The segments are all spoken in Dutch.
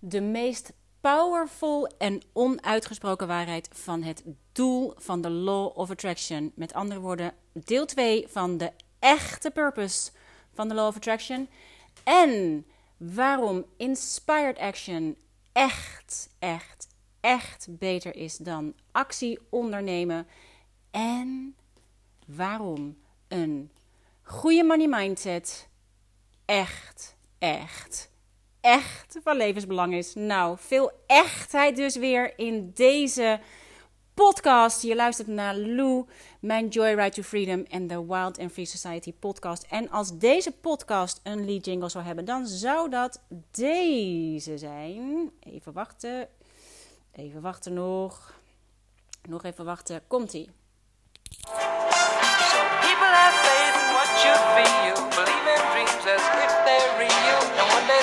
de meest powerful en onuitgesproken waarheid van het doel van de Law of Attraction. Met andere woorden, deel 2 van de echte purpose van de Law of Attraction. En waarom inspired action echt, echt, echt beter is dan actie ondernemen. En waarom een goede money mindset echt, echt, echt van levensbelang is. Nou, veel echtheid dus weer in deze podcast. Je luistert naar Lou, mijn Joyride to Freedom en de Wild and Free Society podcast. En als deze podcast een lead jingle zou hebben, dan zou dat deze zijn. Even wachten. Even wachten nog. Nog even wachten. Komt-ie. People have faith what you feel, believe in dreams as if they're real,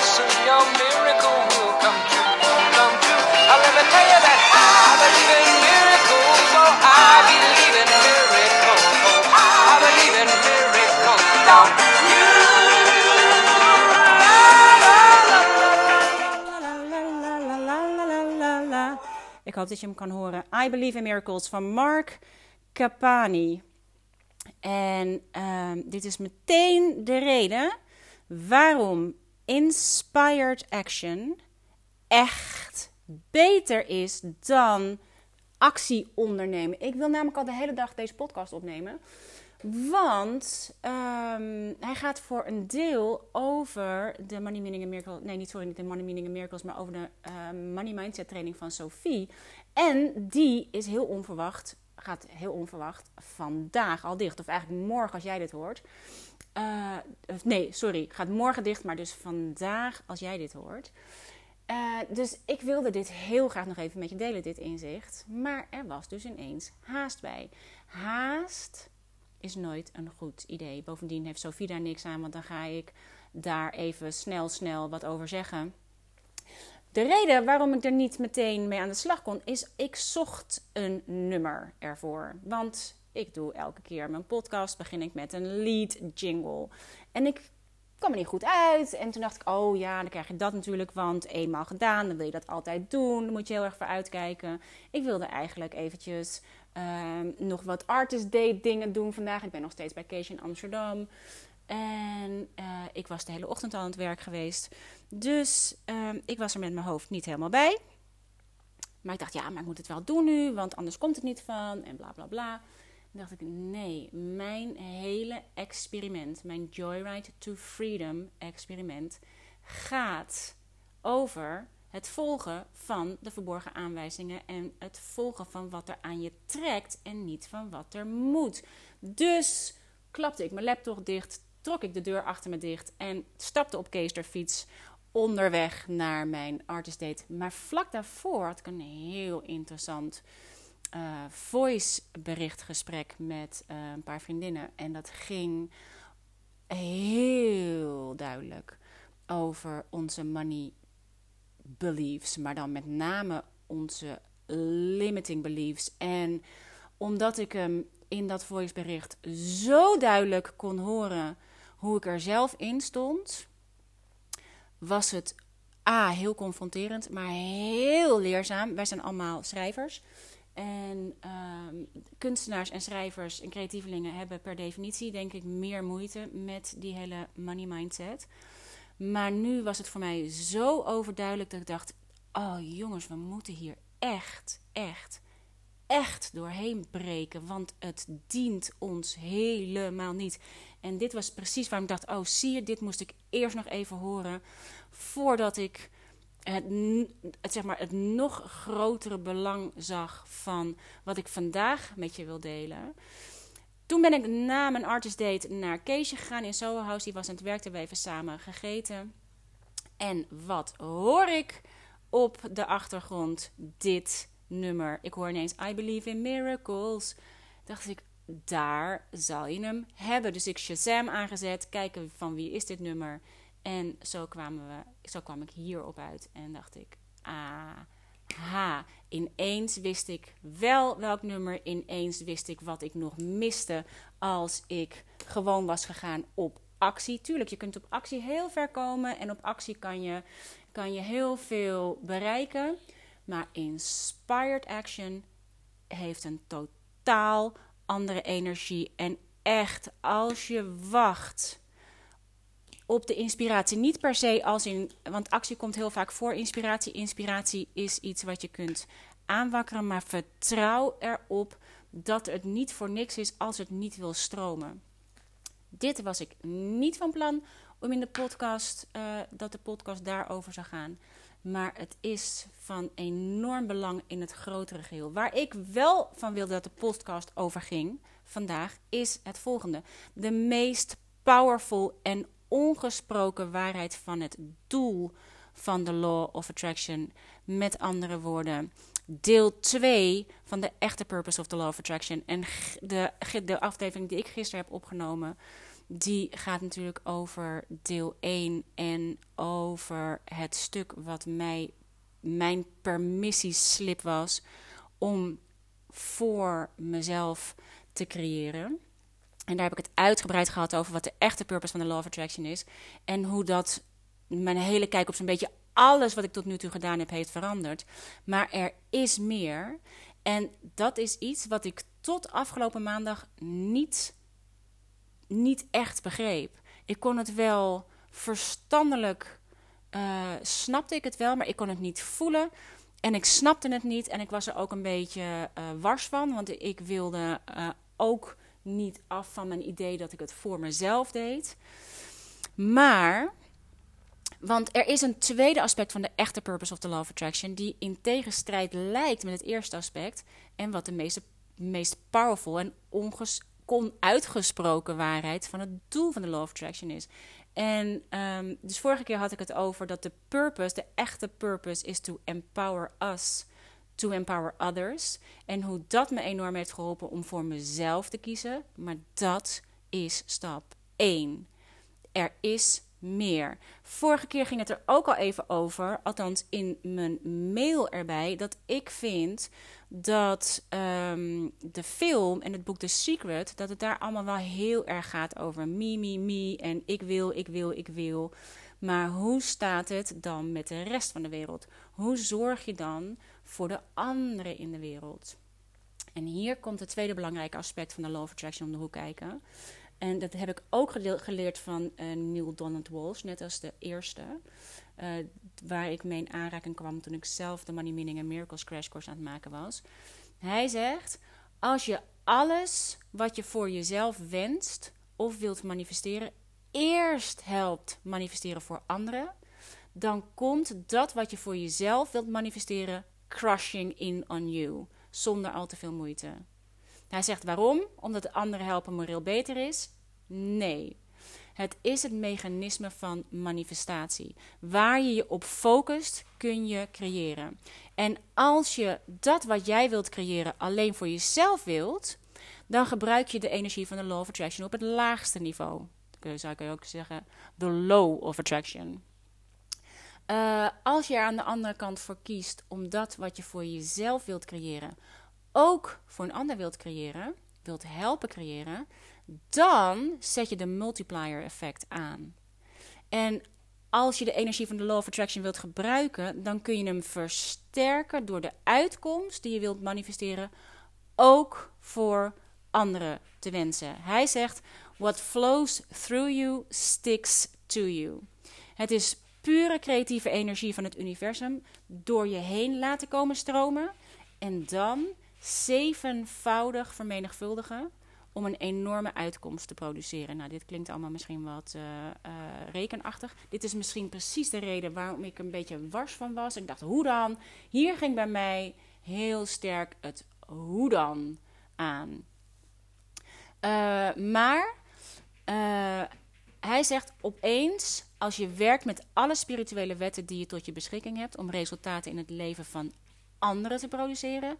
soon your miracle will come true, come true. I'll never tell you that I believe in miracles, I believe in miracles, oh I believe in miracles, you? Ik hoop dat je hem kan horen. I Believe in Miracles van Mark Capani. En ehm, dit is meteen de reden waarom inspired action echt beter is dan actie ondernemen. Ik wil namelijk al de hele dag deze podcast opnemen. Want ehm, hij gaat voor een deel over de Money Meaning and Miracles. Nee, niet sorry, niet de Money Meaning and Miracles, maar over de ehm, Money Mindset training van Sophie. En die is heel onverwacht, gaat heel onverwacht vandaag al dicht. Of eigenlijk morgen als jij dit hoort. Eh, nee, sorry, gaat morgen dicht, maar dus vandaag als jij dit hoort. Eh, dus ik wilde dit heel graag nog even met je delen, dit inzicht. Maar er was dus ineens haast bij. Haast is nooit een goed idee. Bovendien heeft Sophie daar niks aan, want dan ga ik daar even snel, snel wat over zeggen. De reden waarom ik er niet meteen mee aan de slag kon, is ik zocht een nummer ervoor. Want ik doe elke keer mijn podcast, begin ik met een lead jingle. En ik kwam er niet goed uit. En toen dacht ik, oh ja, dan krijg je dat natuurlijk. Want eenmaal gedaan, dan wil je dat altijd doen. Dan moet je heel erg voor uitkijken. Ik wilde eigenlijk eventjes ehm, nog wat artist date dingen doen vandaag. Ik ben nog steeds bij Kees in Amsterdam. En eh, ik was de hele ochtend al aan het werk geweest. Dus ehm, ik was er met mijn hoofd niet helemaal bij. Maar ik dacht, ja, maar ik moet het wel doen nu, want anders komt het niet van en bla bla bla. Dacht ik, nee, mijn hele experiment, mijn Joyride to Freedom experiment, gaat over het volgen van de verborgen aanwijzingen en het volgen van wat er aan je trekt en niet van wat er moet. Dus klapte ik mijn laptop dicht, trok ik de deur achter me dicht en stapte op Kees fiets onderweg naar mijn artist date. Maar vlak daarvoor had ik een heel interessant uh, voice berichtgesprek met uh, een paar vriendinnen. En dat ging heel duidelijk over onze money beliefs. Maar dan met name onze limiting beliefs. En omdat ik hem in dat voicebericht zo duidelijk kon horen hoe ik er zelf in stond, was het A, heel confronterend, maar heel leerzaam. Wij zijn allemaal schrijvers. En ehm, kunstenaars en schrijvers en creatievelingen hebben per definitie, denk ik, meer moeite met die hele money mindset. Maar nu was het voor mij zo overduidelijk dat ik dacht: oh jongens, we moeten hier echt, echt, echt doorheen breken. Want het dient ons helemaal niet. En dit was precies waarom ik dacht: oh, zie je, dit moest ik eerst nog even horen. Voordat ik het, zeg maar, het nog grotere belang zag van wat ik vandaag met je wil delen. Toen ben ik na mijn artist date naar Keesje gegaan in Soho House. Die was aan het werk, hebben we even samen gegeten. En wat hoor ik op de achtergrond? Dit nummer. Ik hoor ineens I Believe in Miracles. Dacht ik, daar zal je hem hebben. Dus ik Shazam aangezet, kijken van wie is dit nummer. En zo, kwamen we, zo kwam ik hierop uit en dacht ik, aha, ineens wist ik wel welk nummer, ineens wist ik wat ik nog miste als ik gewoon was gegaan op actie. Tuurlijk, je kunt op actie heel ver komen en op actie kan je, kan je heel veel bereiken. Maar inspired action heeft een totaal andere energie. En echt, als je wacht op de inspiratie, niet per se als in, want actie komt heel vaak voor inspiratie. Inspiratie is iets wat je kunt aanwakkeren, maar vertrouw erop dat het niet voor niks is als het niet wil stromen. Dit was ik niet van plan om in de podcast, uh, dat de podcast daarover zou gaan. Maar het is van enorm belang in het grotere geheel. Waar ik wel van wilde dat de podcast over ging vandaag, is het volgende: de meest powerful en ongesproken waarheid van het doel van de Law of Attraction. Met andere woorden, deel 2 van de echte purpose of the law of attraction. En de, de aflevering die ik gisteren heb opgenomen, die gaat natuurlijk over deel 1 en over het stuk wat mij mijn permissieslip was om voor mezelf te creëren. En daar heb ik het uitgebreid gehad over wat de echte purpose van de Law of Attraction is. En hoe dat mijn hele kijk op zo'n beetje alles wat ik tot nu toe gedaan heb, heeft veranderd. Maar er is meer. En dat is iets wat ik tot afgelopen maandag niet, niet echt begreep. Ik kon het wel verstandelijk, uh, snapte ik het wel, maar ik kon het niet voelen. En ik snapte het niet en ik was er ook een beetje uh, wars van, want ik wilde uh, ook niet af van mijn idee dat ik het voor mezelf deed. Maar want er is een tweede aspect van de echte purpose of the law of attraction, die in tegenstrijd lijkt met het eerste aspect. En wat de meeste, meest powerful en onges, uitgesproken waarheid van het doel van de law of attraction is. En um, dus vorige keer had ik het over dat de purpose, de echte purpose, is to empower us to empower others. En hoe dat me enorm heeft geholpen om voor mezelf te kiezen. Maar dat is stap 1. Er is meer. Vorige keer ging het er ook al even over, althans in mijn mail erbij, dat ik vind dat um, de film en het boek The Secret, dat het daar allemaal wel heel erg gaat over me, me, me en ik wil, ik wil, ik wil. Maar hoe staat het dan met de rest van de wereld? Hoe zorg je dan voor de anderen in de wereld? En hier komt het tweede belangrijke aspect van de Law of Attraction om de hoek kijken. En dat heb ik ook geleerd van uh, Neil Donald Walsh, net als de eerste. Uh, waar ik mee in aanraking kwam toen ik zelf de Money Meaning and Miracles Crash Course aan het maken was. Hij zegt: Als je alles wat je voor jezelf wenst of wilt manifesteren, eerst helpt manifesteren voor anderen, dan komt dat wat je voor jezelf wilt manifesteren crushing in on you, zonder al te veel moeite. Hij zegt waarom? Omdat de anderen helpen moreel beter is? Nee. Het is het mechanisme van manifestatie. Waar je je op focust, kun je creëren. En als je dat wat jij wilt creëren alleen voor jezelf wilt, dan gebruik je de energie van de law of attraction op het laagste niveau. Dan zou ik ook zeggen, de low of attraction. Uh, als je er aan de andere kant voor kiest om dat wat je voor jezelf wilt creëren, ook voor een ander wilt creëren, wilt helpen creëren, dan zet je de multiplier effect aan. En als je de energie van de Law of Attraction wilt gebruiken, dan kun je hem versterken door de uitkomst die je wilt manifesteren, ook voor anderen te wensen. Hij zegt: What flows through you sticks to you. Het is pure creatieve energie van het universum door je heen laten komen stromen en dan zevenvoudig vermenigvuldigen om een enorme uitkomst te produceren. Nou, dit klinkt allemaal misschien wat uh, uh, rekenachtig. Dit is misschien precies de reden waarom ik een beetje wars van was. Ik dacht, hoe dan? Hier ging bij mij heel sterk het hoe dan aan. Uh, maar hij zegt opeens, als je werkt met alle spirituele wetten die je tot je beschikking hebt om resultaten in het leven van anderen te produceren,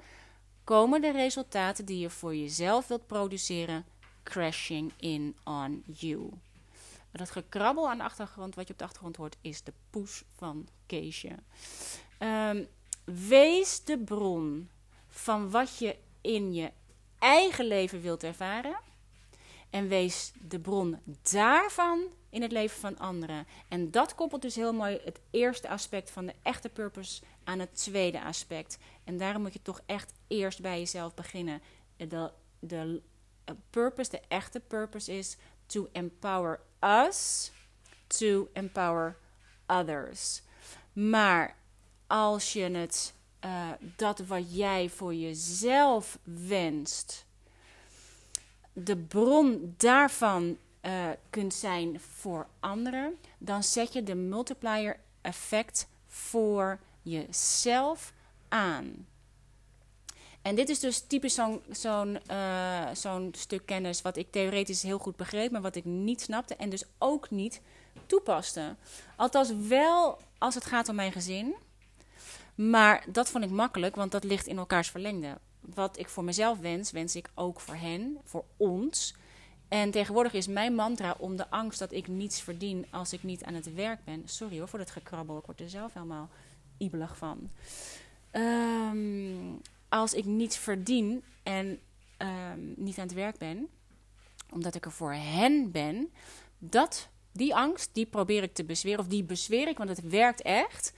komen de resultaten die je voor jezelf wilt produceren crashing in on you. Dat gekrabbel aan de achtergrond, wat je op de achtergrond hoort, is de poes van Keesje. Um, wees de bron van wat je in je eigen leven wilt ervaren. En wees de bron daarvan in het leven van anderen. En dat koppelt dus heel mooi het eerste aspect van de echte purpose aan het tweede aspect. En daarom moet je toch echt eerst bij jezelf beginnen. De, de uh, purpose, de echte purpose is to empower us to empower others. Maar als je het, uh, dat wat jij voor jezelf wenst, de bron daarvan uh, kunt zijn voor anderen, dan zet je de multiplier effect voor jezelf aan. En dit is dus typisch zo'n uh, zo'n stuk kennis wat ik theoretisch heel goed begreep, maar wat ik niet snapte en dus ook niet toepaste. Althans wel als het gaat om mijn gezin. Maar dat vond ik makkelijk, want dat ligt in elkaars verlengde. Wat ik voor mezelf wens, wens ik ook voor hen, voor ons. En tegenwoordig is mijn mantra om de angst dat ik niets verdien als ik niet aan het werk ben. Sorry hoor voor dat gekrabbel, ik word er zelf helemaal ibelig van. Um, als ik niets verdien en um, niet aan het werk ben, omdat ik er voor hen ben, dat, die angst, die probeer ik te bezweren. Of die bezweer ik, want het werkt echt.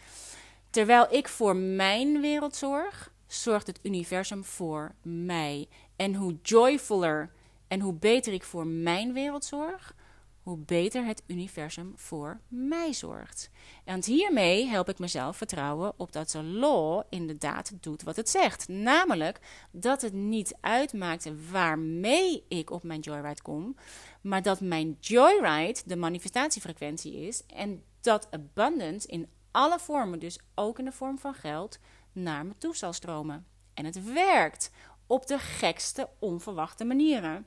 Terwijl ik voor mijn wereld zorg, zorgt het universum voor mij. En hoe joyfuller en hoe beter ik voor mijn wereld zorg, hoe beter het universum voor mij zorgt. En hiermee help ik mezelf vertrouwen op dat de law inderdaad doet wat het zegt. Namelijk dat het niet uitmaakt waarmee ik op mijn joyride kom, maar dat mijn joyride de manifestatiefrequentie is en dat abundance in alle vormen, dus ook in de vorm van geld, naar me toe zal stromen. En het werkt op de gekste, onverwachte manieren.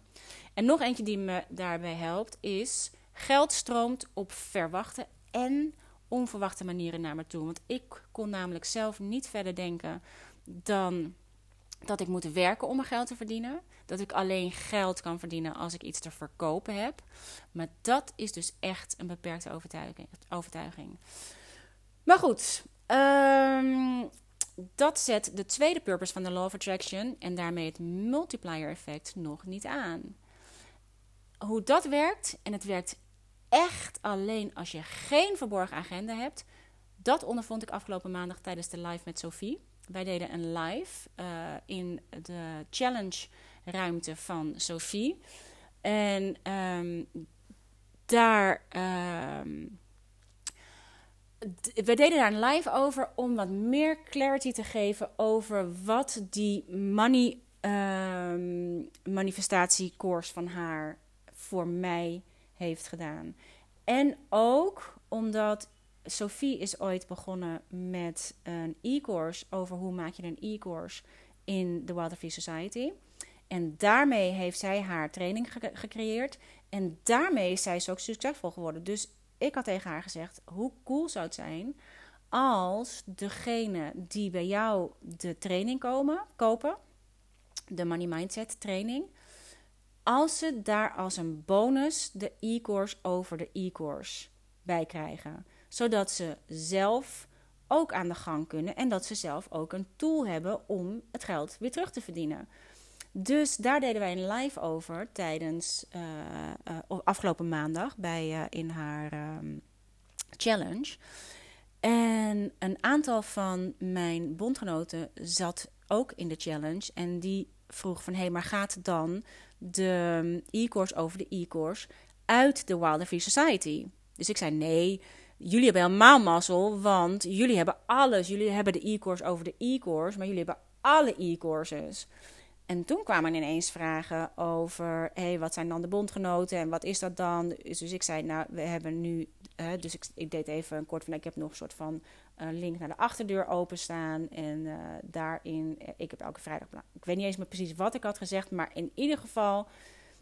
En nog eentje die me daarbij helpt is: geld stroomt op verwachte en onverwachte manieren naar me toe. Want ik kon namelijk zelf niet verder denken dan dat ik moet werken om mijn geld te verdienen. Dat ik alleen geld kan verdienen als ik iets te verkopen heb. Maar dat is dus echt een beperkte overtuiging. Maar goed, um, dat zet de tweede purpose van de Law of Attraction en daarmee het multiplier effect nog niet aan. Hoe dat werkt, en het werkt echt alleen als je geen verborgen agenda hebt, dat ondervond ik afgelopen maandag tijdens de live met Sophie. Wij deden een live uh, in de challenge ruimte van Sophie. En um, daar. Um, we deden daar een live over om wat meer clarity te geven over wat die money um, manifestatiecourse van haar voor mij heeft gedaan. En ook omdat Sophie is ooit begonnen met een e-course over hoe maak je een e-course in de Wilder Free Society. En daarmee heeft zij haar training ge gecreëerd. En daarmee is zij ook succesvol geworden. Dus ik had tegen haar gezegd: hoe cool zou het zijn als degene die bij jou de training komen, kopen, de Money Mindset training, als ze daar als een bonus de e-course over de e-course bij krijgen. Zodat ze zelf ook aan de gang kunnen en dat ze zelf ook een tool hebben om het geld weer terug te verdienen. Dus daar deden wij een live over tijdens uh, uh, afgelopen maandag bij, uh, in haar um, challenge. En een aantal van mijn bondgenoten zat ook in de challenge. En die vroeg van, hé, hey, maar gaat dan de e-course over de e-course uit de Wilder Society? Dus ik zei, nee, jullie hebben helemaal mazzel, want jullie hebben alles. Jullie hebben de e-course over de e-course, maar jullie hebben alle e-courses. En toen kwamen ineens vragen over, hé, hey, wat zijn dan de bondgenoten en wat is dat dan? Dus, dus ik zei, nou, we hebben nu, dus ik, ik, deed even een kort van, ik heb nog een soort van uh, link naar de achterdeur openstaan. En uh, daarin, ik heb elke vrijdag, ik weet niet eens meer precies wat ik had gezegd, maar in ieder geval,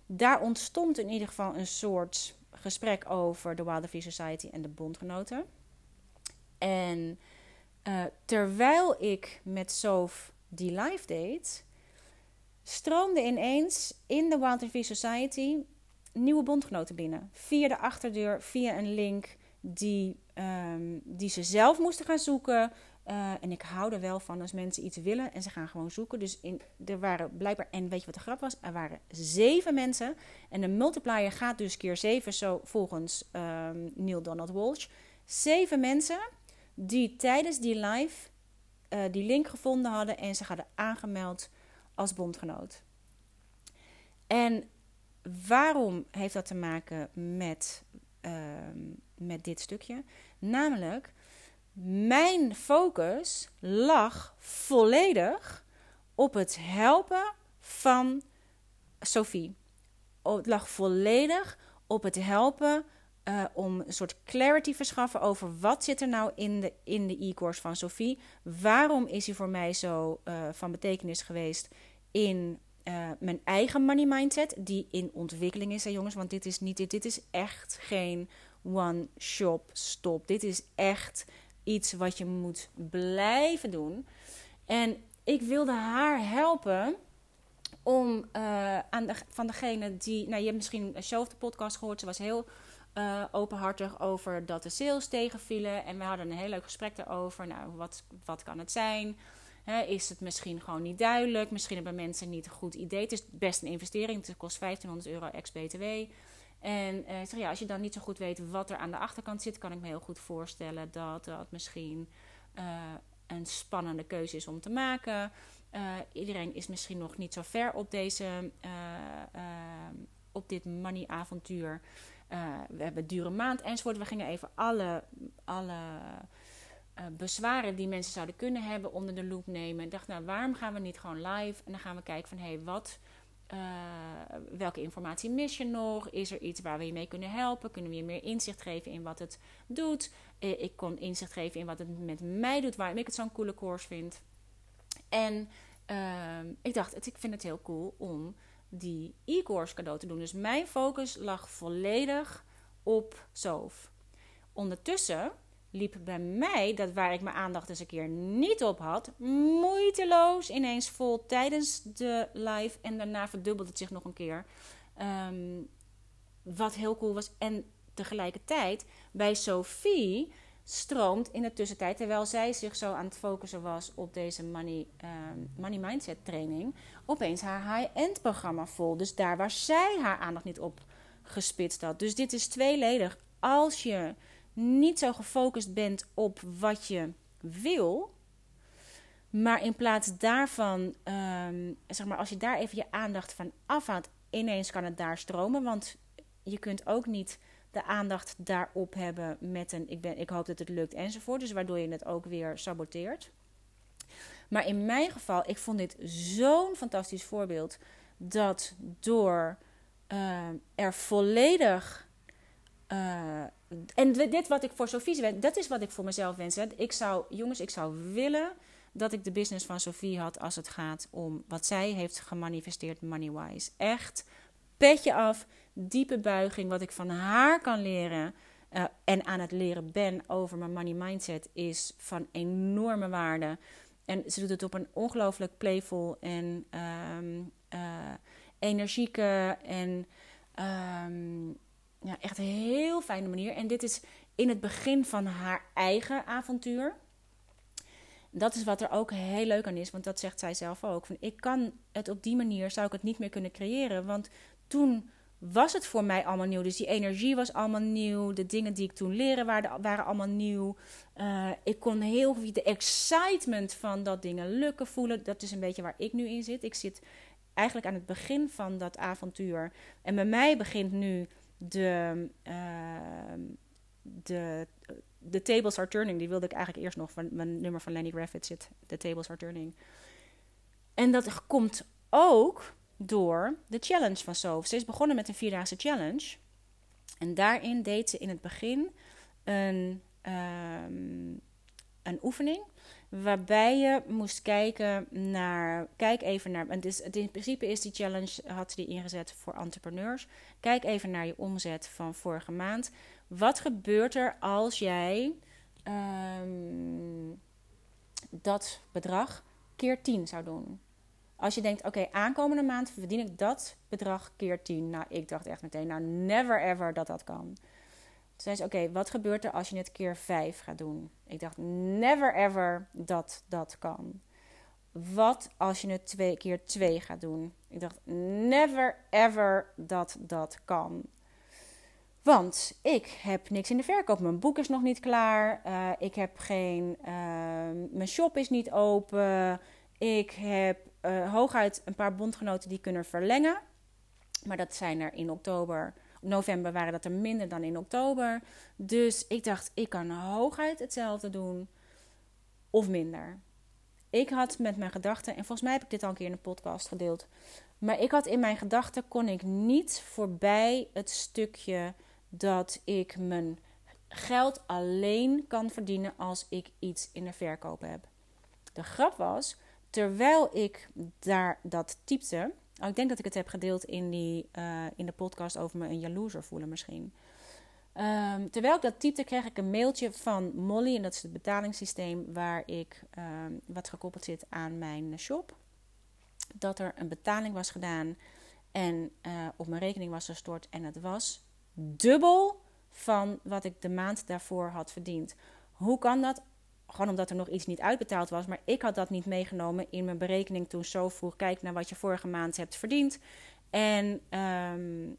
daar ontstond in ieder geval een soort gesprek over de Wilder Society en de bondgenoten. En terwijl ik met Sof die live deed stroomde ineens in de Wild Society nieuwe bondgenoten binnen. Via de achterdeur, via een link die, um, die ze zelf moesten gaan zoeken. Eh, en ik hou er wel van als mensen iets willen en ze gaan gewoon zoeken. Dus in, er waren blijkbaar, en weet je wat de grap was? Er waren zeven mensen. En de multiplier gaat dus keer zeven, zo volgens ehm, Neil Donald Walsh. Zeven mensen die tijdens die live eh, die link gevonden hadden en ze hadden aangemeld als bondgenoot. En waarom heeft dat te maken met, ehm, met dit stukje? Namelijk, mijn focus lag volledig op het helpen van Sophie. Het lag volledig op het helpen uh, om een soort clarity verschaffen over wat zit er nou in de, in de e-course van Sophie. Waarom is hij voor mij zo uh, van betekenis geweest in uh, mijn eigen money mindset, die in ontwikkeling is, hè jongens. Want dit is, niet, dit, dit is echt geen one-shop stop. Dit is echt iets wat je moet blijven doen. En ik wilde haar helpen om uh, aan de, van degene die. Nou, je hebt misschien zelf de podcast gehoord. Ze was heel uh, openhartig over dat de sales tegenvielen. En we hadden een heel leuk gesprek daarover. Nou, wat, wat kan het zijn? Is het misschien gewoon niet duidelijk? Misschien hebben mensen niet een goed idee. Het is best een investering. Het kost 1500 euro ex-BTW. En uh, zeg, ja, als je dan niet zo goed weet wat er aan de achterkant zit, kan ik me heel goed voorstellen dat dat misschien uh, een spannende keuze is om te maken. Uh, iedereen is misschien nog niet zo ver op deze op dit money avontuur. we hebben dure maand enzovoort. We gingen even alle, alle bezwaren die mensen zouden kunnen hebben onder de loep nemen. Ik dacht, nou, waarom gaan we niet gewoon live? En dan gaan we kijken van, hé, hey, wat uh, welke informatie mis je nog? Is er iets waar we je mee kunnen helpen? Kunnen we je meer inzicht geven in wat het doet? Uh, ik kon inzicht geven in wat het met mij doet, waarom ik het zo'n coole course vind. En uh, ik dacht, ik vind het heel cool om die e-course cadeau te doen. Dus mijn focus lag volledig op SOF. Ondertussen liep bij mij, dat waar ik mijn aandacht eens een keer niet op had, moeiteloos ineens vol tijdens de live. En daarna verdubbelde het zich nog een keer. Um, wat heel cool was. En tegelijkertijd bij Sophie stroomt in de tussentijd, terwijl zij zich zo aan het focussen was op deze money, um, money mindset training, opeens haar high-end programma vol. Dus daar waar zij haar aandacht niet op gespitst had. Dus dit is tweeledig. Als je niet zo gefocust bent op wat je wil. Maar in plaats daarvan, um, zeg maar, als je daar even je aandacht van afhaalt, ineens kan het daar stromen. Want je kunt ook niet de aandacht daarop hebben met een ik, ben, ik hoop dat het lukt enzovoort. Dus waardoor je het ook weer saboteert. Maar in mijn geval, ik vond dit zo'n fantastisch voorbeeld. Dat door uh, er volledig uh, en dit wat ik voor Sophie wens, dat is wat ik voor mezelf wens. Hè. Ik zou, jongens, ik zou willen dat ik de business van Sophie had als het gaat om wat zij heeft gemanifesteerd money-wise. Echt, petje af, diepe buiging. Wat ik van haar kan leren uh, en aan het leren ben over mijn money mindset is van enorme waarde. En ze doet het op een ongelooflijk playful en um, uh, energieke en... Um, ja, echt een heel fijne manier. En dit is in het begin van haar eigen avontuur. Dat is wat er ook heel leuk aan is, want dat zegt zij zelf ook. Van, ik kan het op die manier, zou ik het niet meer kunnen creëren. Want toen was het voor mij allemaal nieuw. Dus die energie was allemaal nieuw. De dingen die ik toen leren waren, waren allemaal nieuw. Uh, ik kon heel de excitement van dat dingen lukken voelen. Dat is een beetje waar ik nu in zit. Ik zit eigenlijk aan het begin van dat avontuur. En bij mij begint nu de, uh, de, de Tables Are Turning, die wilde ik eigenlijk eerst nog van mijn nummer van Lenny Graffit zit. The Tables Are Turning. En dat komt ook door de challenge van Sof. Ze is begonnen met een vierdaagse challenge. En daarin deed ze in het begin een, um, een oefening Waarbij je moest kijken naar. Kijk even naar. En dus, in principe is die challenge. Had die ingezet voor entrepreneurs. Kijk even naar je omzet van vorige maand. Wat gebeurt er als jij. Um, dat bedrag keer 10 zou doen? Als je denkt, oké, aankomende maand verdien ik dat bedrag keer 10. Nou, ik dacht echt meteen, nou, never ever dat dat kan. Zei ze, oké, wat gebeurt er als je het keer vijf gaat doen? Ik dacht, never ever dat dat kan. Wat als je het twee keer twee gaat doen? Ik dacht, never ever dat dat kan. Want ik heb niks in de verkoop. Mijn boek is nog niet klaar. Uh, ik heb geen. Uh, mijn shop is niet open. Ik heb uh, hooguit een paar bondgenoten die kunnen verlengen. Maar dat zijn er in oktober. November waren dat er minder dan in oktober. Dus ik dacht, ik kan hooguit hetzelfde doen. Of minder. Ik had met mijn gedachten, en volgens mij heb ik dit al een keer in een podcast gedeeld. Maar ik had in mijn gedachten, kon ik niet voorbij het stukje dat ik mijn geld alleen kan verdienen als ik iets in de verkoop heb. De grap was, terwijl ik daar dat typte. Oh, ik denk dat ik het heb gedeeld in, die, uh, in de podcast over me een jaloezer voelen misschien. Um, terwijl ik dat typte, kreeg ik een mailtje van Molly. En dat is het betalingssysteem waar ik um, wat gekoppeld zit aan mijn shop. Dat er een betaling was gedaan en uh, op mijn rekening was gestort. En het was dubbel van wat ik de maand daarvoor had verdiend. Hoe kan dat? Gewoon omdat er nog iets niet uitbetaald was. Maar ik had dat niet meegenomen in mijn berekening toen zo vroeg. Kijk naar wat je vorige maand hebt verdiend. En um,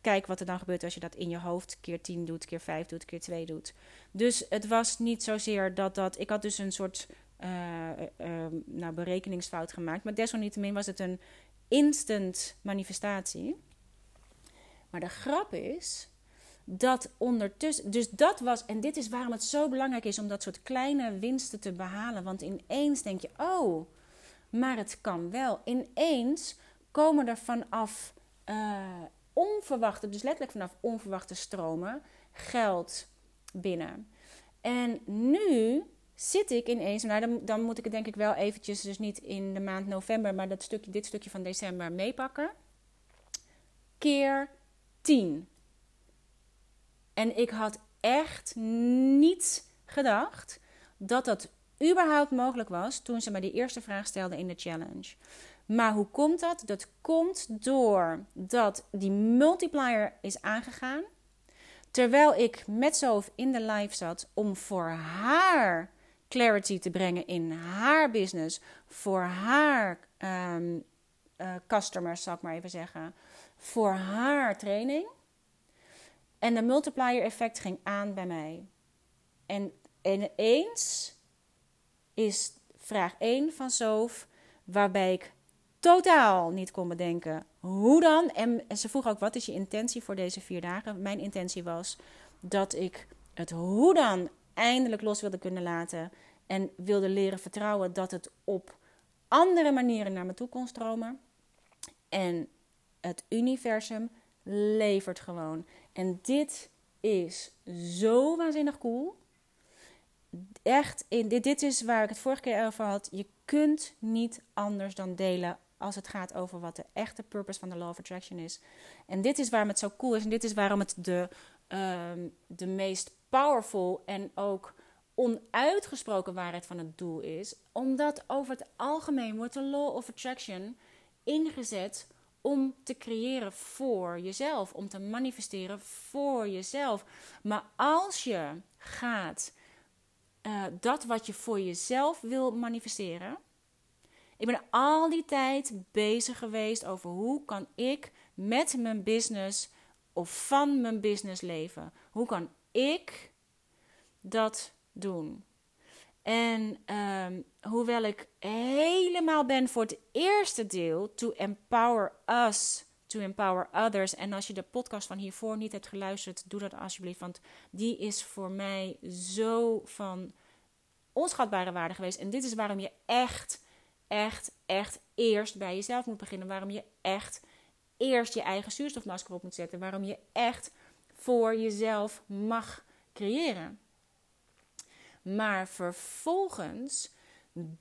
kijk wat er dan gebeurt als je dat in je hoofd keer 10 doet, keer 5 doet, keer 2 doet. Dus het was niet zozeer dat dat. Ik had dus een soort uh, nou, berekeningsfout gemaakt. Maar desalniettemin was het een instant manifestatie. Maar de grap is dat ondertussen. Dus dat was. En dit is waarom het zo belangrijk is om dat soort kleine winsten te behalen. Want ineens denk je: oh, maar het kan wel. Ineens komen er vanaf uh, onverwachte, dus letterlijk vanaf onverwachte stromen, geld binnen. En nu zit ik ineens, nou dan, dan moet ik het denk ik wel eventjes, dus niet in de maand november, maar dat stukje, dit stukje van december meepakken. Keer 10. En ik had echt niet gedacht dat dat überhaupt mogelijk was toen ze me die eerste vraag stelde in de challenge. Maar hoe komt dat? Dat komt doordat die multiplier is aangegaan. Terwijl ik met Sof in de live zat om voor haar clarity te brengen in haar business, voor haar um, uh, customers, zal ik maar even zeggen, voor haar training. En de multiplier effect ging aan bij mij. En ineens is vraag 1 van Sof, waarbij ik totaal niet kon bedenken hoe dan. En, en ze vroeg ook: wat is je intentie voor deze vier dagen? Mijn intentie was dat ik het hoe dan eindelijk los wilde kunnen laten. En wilde leren vertrouwen dat het op andere manieren naar me toe kon stromen. En het universum levert gewoon. En dit is zo waanzinnig cool. Echt, in, dit, dit is waar ik het vorige keer over had. Je kunt niet anders dan delen als het gaat over wat de echte purpose van de Law of Attraction is. En dit is waarom het zo cool is. En dit is waarom het de, um, de meest powerful en ook onuitgesproken waarheid van het doel is. Omdat over het algemeen wordt de Law of Attraction ingezet om te creëren voor jezelf, om te manifesteren voor jezelf. Maar als je gaat uh, dat wat je voor jezelf wil manifesteren. Ik ben al die tijd bezig geweest over hoe kan ik met mijn business of van mijn business leven. Hoe kan ik dat doen? En um, hoewel ik helemaal ben voor het eerste deel, to empower us, to empower others. En als je de podcast van hiervoor niet hebt geluisterd, doe dat alsjeblieft. Want die is voor mij zo van onschatbare waarde geweest. En dit is waarom je echt, echt, echt eerst bij jezelf moet beginnen. Waarom je echt eerst je eigen zuurstofmasker op moet zetten. Waarom je echt voor jezelf mag creëren. Maar vervolgens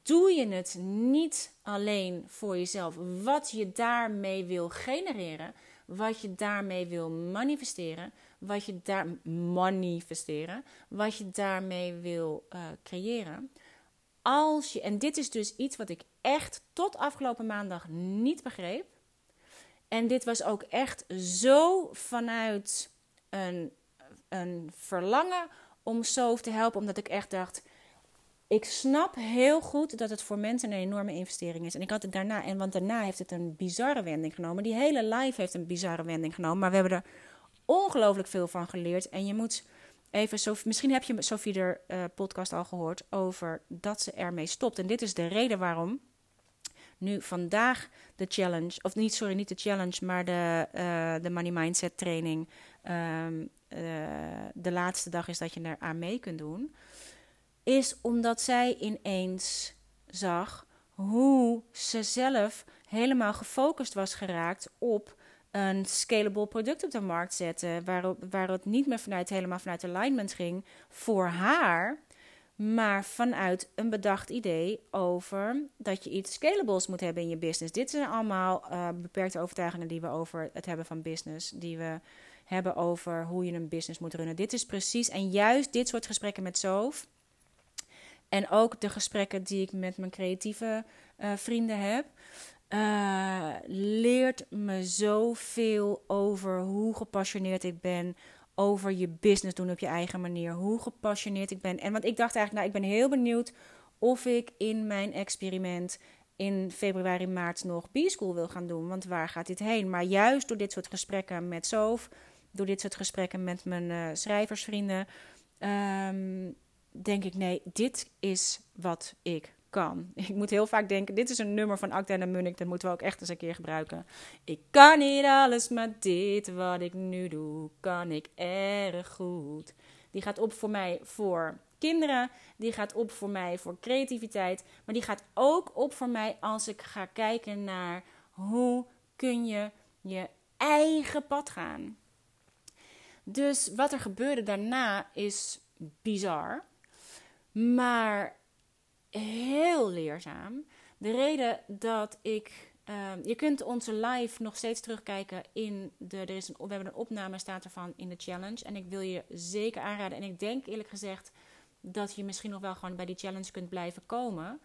doe je het niet alleen voor jezelf. Wat je daarmee wil genereren, wat je daarmee wil manifesteren, wat je daar manifesteren, wat je daarmee wil uh, creëren. Als je, en dit is dus iets wat ik echt tot afgelopen maandag niet begreep. En dit was ook echt zo vanuit een een verlangen om Soof te helpen, omdat ik echt dacht. Ik snap heel goed dat het voor mensen een enorme investering is. En ik had het daarna, en want daarna heeft het een bizarre wending genomen. Die hele live heeft een bizarre wending genomen. Maar we hebben er ongelooflijk veel van geleerd. En je moet even, misschien heb je Sophie de uh, podcast al gehoord over dat ze ermee stopt. En dit is de reden waarom nu vandaag de challenge, of niet, sorry, niet de challenge, maar de, uh, de Money Mindset training. Uh, de laatste dag is dat je er aan mee kunt doen. Is omdat zij ineens zag hoe ze zelf helemaal gefocust was geraakt op een scalable product op de markt zetten. Waarop, waar het niet meer vanuit, helemaal vanuit alignment ging voor haar. Maar vanuit een bedacht idee over dat je iets scalables moet hebben in je business. Dit zijn allemaal uh, beperkte overtuigingen die we over het hebben van business. Die we hebben over hoe je een business moet runnen. Dit is precies, en juist dit soort gesprekken met Sof. En ook de gesprekken die ik met mijn creatieve uh, vrienden heb. Uh, leert me zoveel over hoe gepassioneerd ik ben over je business doen op je eigen manier. Hoe gepassioneerd ik ben. En want ik dacht eigenlijk, nou, ik ben heel benieuwd of ik in mijn experiment in februari, maart nog B-School wil gaan doen. Want waar gaat dit heen? Maar juist door dit soort gesprekken met Sof, door dit soort gesprekken met mijn uh, schrijversvrienden, um, denk ik, nee, dit is wat ik kan. Ik moet heel vaak denken, dit is een nummer van Acta en Munnik, dat moeten we ook echt eens een keer gebruiken. Ik kan niet alles, maar dit wat ik nu doe, kan ik erg goed. Die gaat op voor mij voor kinderen, die gaat op voor mij voor creativiteit, maar die gaat ook op voor mij als ik ga kijken naar hoe kun je je eigen pad gaan. Dus wat er gebeurde daarna is bizar. Maar heel leerzaam. De reden dat ik. Uh, je kunt onze live nog steeds terugkijken in de. Er is een, we hebben een opname, staat ervan in de challenge. En ik wil je zeker aanraden. En ik denk eerlijk gezegd dat je misschien nog wel gewoon bij die challenge kunt blijven komen.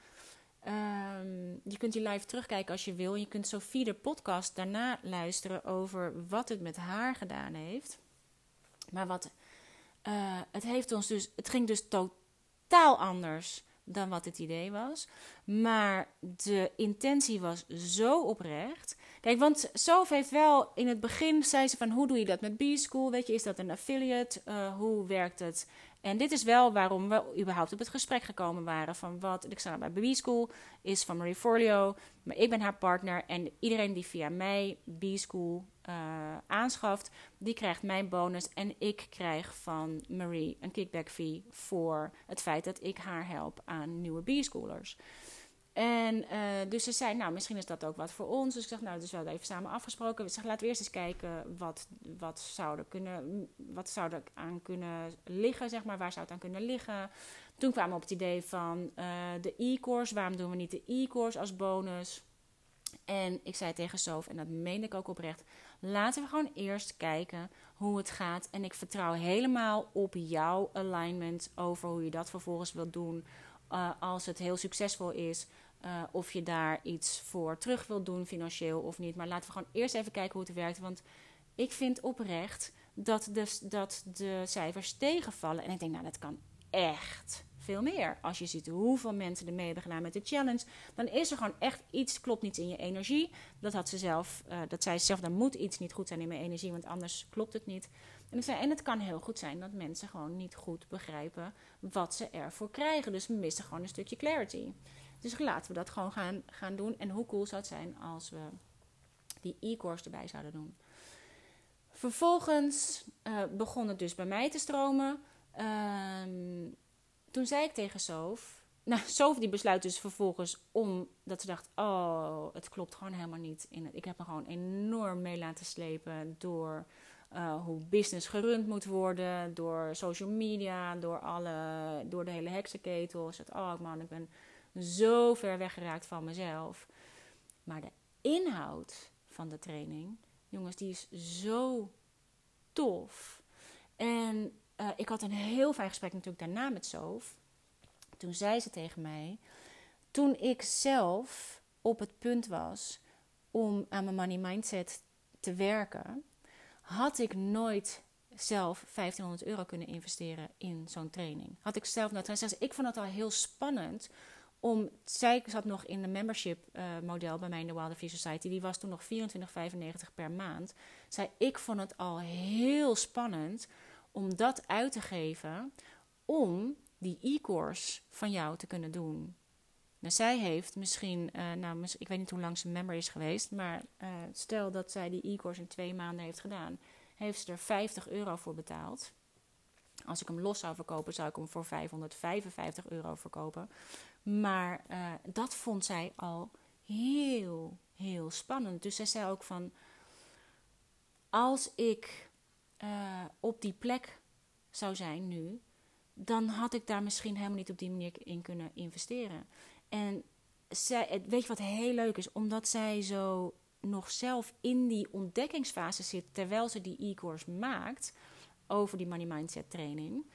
Um, je kunt die live terugkijken als je wil. Je kunt Sophie de podcast daarna luisteren over wat het met haar gedaan heeft. Maar wat. Uh, het heeft ons dus. Het ging dus totaal anders dan wat het idee was. Maar de intentie was zo oprecht. Kijk, want Sof heeft wel in het begin zei ze van hoe doe je dat met B-School? Weet je, is dat een affiliate? Uh, hoe werkt het? En dit is wel waarom we überhaupt op het gesprek gekomen waren. Van wat ik sta bij B-School is van Marie Forleo. Maar ik ben haar partner. En iedereen die via mij B-School uh, aanschaft, die krijgt mijn bonus. En ik krijg van Marie een kickback fee voor het feit dat ik haar help aan nieuwe B-schoolers. En uh, dus ze zei, nou, misschien is dat ook wat voor ons. Dus ik zeg, nou, dat is wel even samen afgesproken. Ik zeg, laten we eerst eens kijken wat, wat, zou er kunnen, wat zou er aan kunnen liggen, zeg maar. Waar zou het aan kunnen liggen? Toen kwamen we op het idee van uh, de e-course. Waarom doen we niet de e-course als bonus? En ik zei tegen Sof, en dat meen ik ook oprecht... laten we gewoon eerst kijken hoe het gaat. En ik vertrouw helemaal op jouw alignment over hoe je dat vervolgens wilt doen... Uh, als het heel succesvol is, uh, of je daar iets voor terug wilt doen, financieel of niet. Maar laten we gewoon eerst even kijken hoe het werkt. Want ik vind oprecht dat de, dat de cijfers tegenvallen. En ik denk, nou, dat kan echt veel meer. Als je ziet hoeveel mensen er mee hebben gedaan met de challenge, dan is er gewoon echt iets, klopt niet in je energie. Dat had ze zelf, uh, dat zei ze zelf, dan moet iets niet goed zijn in mijn energie, want anders klopt het niet. En, zei, en het kan heel goed zijn dat mensen gewoon niet goed begrijpen wat ze ervoor krijgen. Dus we missen gewoon een stukje clarity. Dus laten we dat gewoon gaan, gaan doen. En hoe cool zou het zijn als we die e-course erbij zouden doen. Vervolgens uh, begon het dus bij mij te stromen. Uh, toen zei ik tegen Sof. Nou, Sof die besluit dus vervolgens om dat ze dacht: Oh, het klopt gewoon helemaal niet. In het, ik heb me gewoon enorm mee laten slepen door uh, hoe business gerund moet worden, door social media, door, alle, door de hele heksenketel. Ze Oh man, ik ben zo ver weggeraakt van mezelf. Maar de inhoud van de training, jongens, die is zo tof. En uh, ik had een heel fijn gesprek natuurlijk daarna met Sof. Toen zei ze tegen mij, toen ik zelf op het punt was om aan mijn money mindset te werken, had ik nooit zelf 1500 euro kunnen investeren in zo'n training. Had ik zelf nou, trouwens, ik vond het al heel spannend om, zij zat nog in de membership uh, model bij mij in de Wilder Society. Die was toen nog 24,95 per maand. Zei, ik vond het al heel spannend om dat uit te geven om die e-course van jou te kunnen doen. Nou, zij heeft misschien, uh, nou, ik weet niet hoe lang ze member is geweest, maar uh, stel dat zij die e-course in twee maanden heeft gedaan, heeft ze er 50 euro voor betaald. Als ik hem los zou verkopen, zou ik hem voor 555 euro verkopen. Maar uh, dat vond zij al heel, heel spannend. Dus zij zei ook van, als ik op die plek zou zijn nu, dan had ik daar misschien helemaal niet op die manier in kunnen investeren. En zij, weet je wat heel leuk is? Omdat zij zo nog zelf in die ontdekkingsfase zit terwijl ze die e-course maakt over die money mindset training,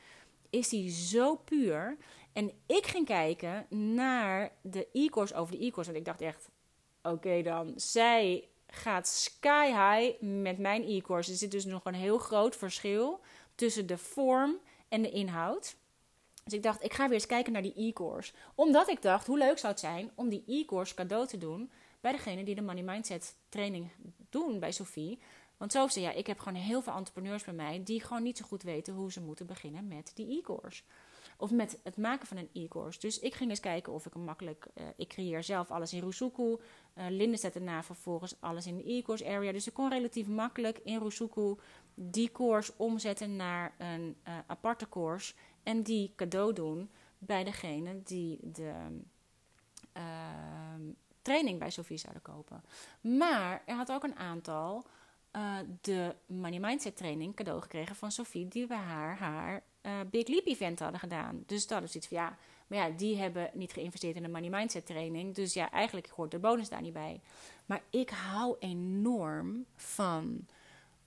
is die zo puur. En ik ging kijken naar de e-course over de e-course. Want ik dacht echt, oké dan, zij gaat sky high met mijn e-course. Er zit dus nog een heel groot verschil tussen de vorm en de inhoud. Dus ik dacht, ik ga weer eens kijken naar die e-course. Omdat ik dacht, hoe leuk zou het zijn om die e-course cadeau te doen bij degene die de Money Mindset training doen bij Sophie. Want zo zei ja, ik heb gewoon heel veel entrepreneurs bij mij die gewoon niet zo goed weten hoe ze moeten beginnen met die e-course. Of met het maken van een e-course. Dus ik ging eens kijken of ik hem makkelijk. Uh, ik creëer zelf alles in Rusuku. Uh, Linde zet daarna vervolgens alles in de e-course area. Dus ik kon relatief makkelijk in Rusuku die course omzetten naar een uh, aparte course. En die cadeau doen bij degene die de ehm, training bij Sophie zouden kopen. Maar er had ook een aantal uh, de Money Mindset training cadeau gekregen van Sophie, die bij haar haar uh, Big Leap event hadden gedaan. Dus dat is iets van ja, maar ja, die hebben niet geïnvesteerd in de Money Mindset training. Dus ja, eigenlijk hoort de bonus daar niet bij. Maar ik hou enorm van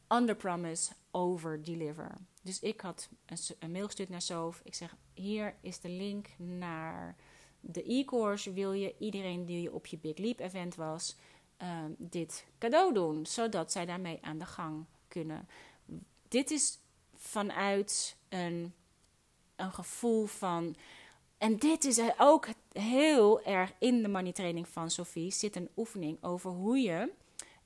under promise, over deliver. Dus ik had een, een mail gestuurd naar Sof. Ik zeg: Hier is de link naar de e-course. Wil je iedereen die op je Big Leap event was, uh, dit cadeau doen? Zodat zij daarmee aan de gang kunnen. Dit is vanuit een, een gevoel van. En dit is ook heel erg in de money training van Sophie. Zit een oefening over hoe je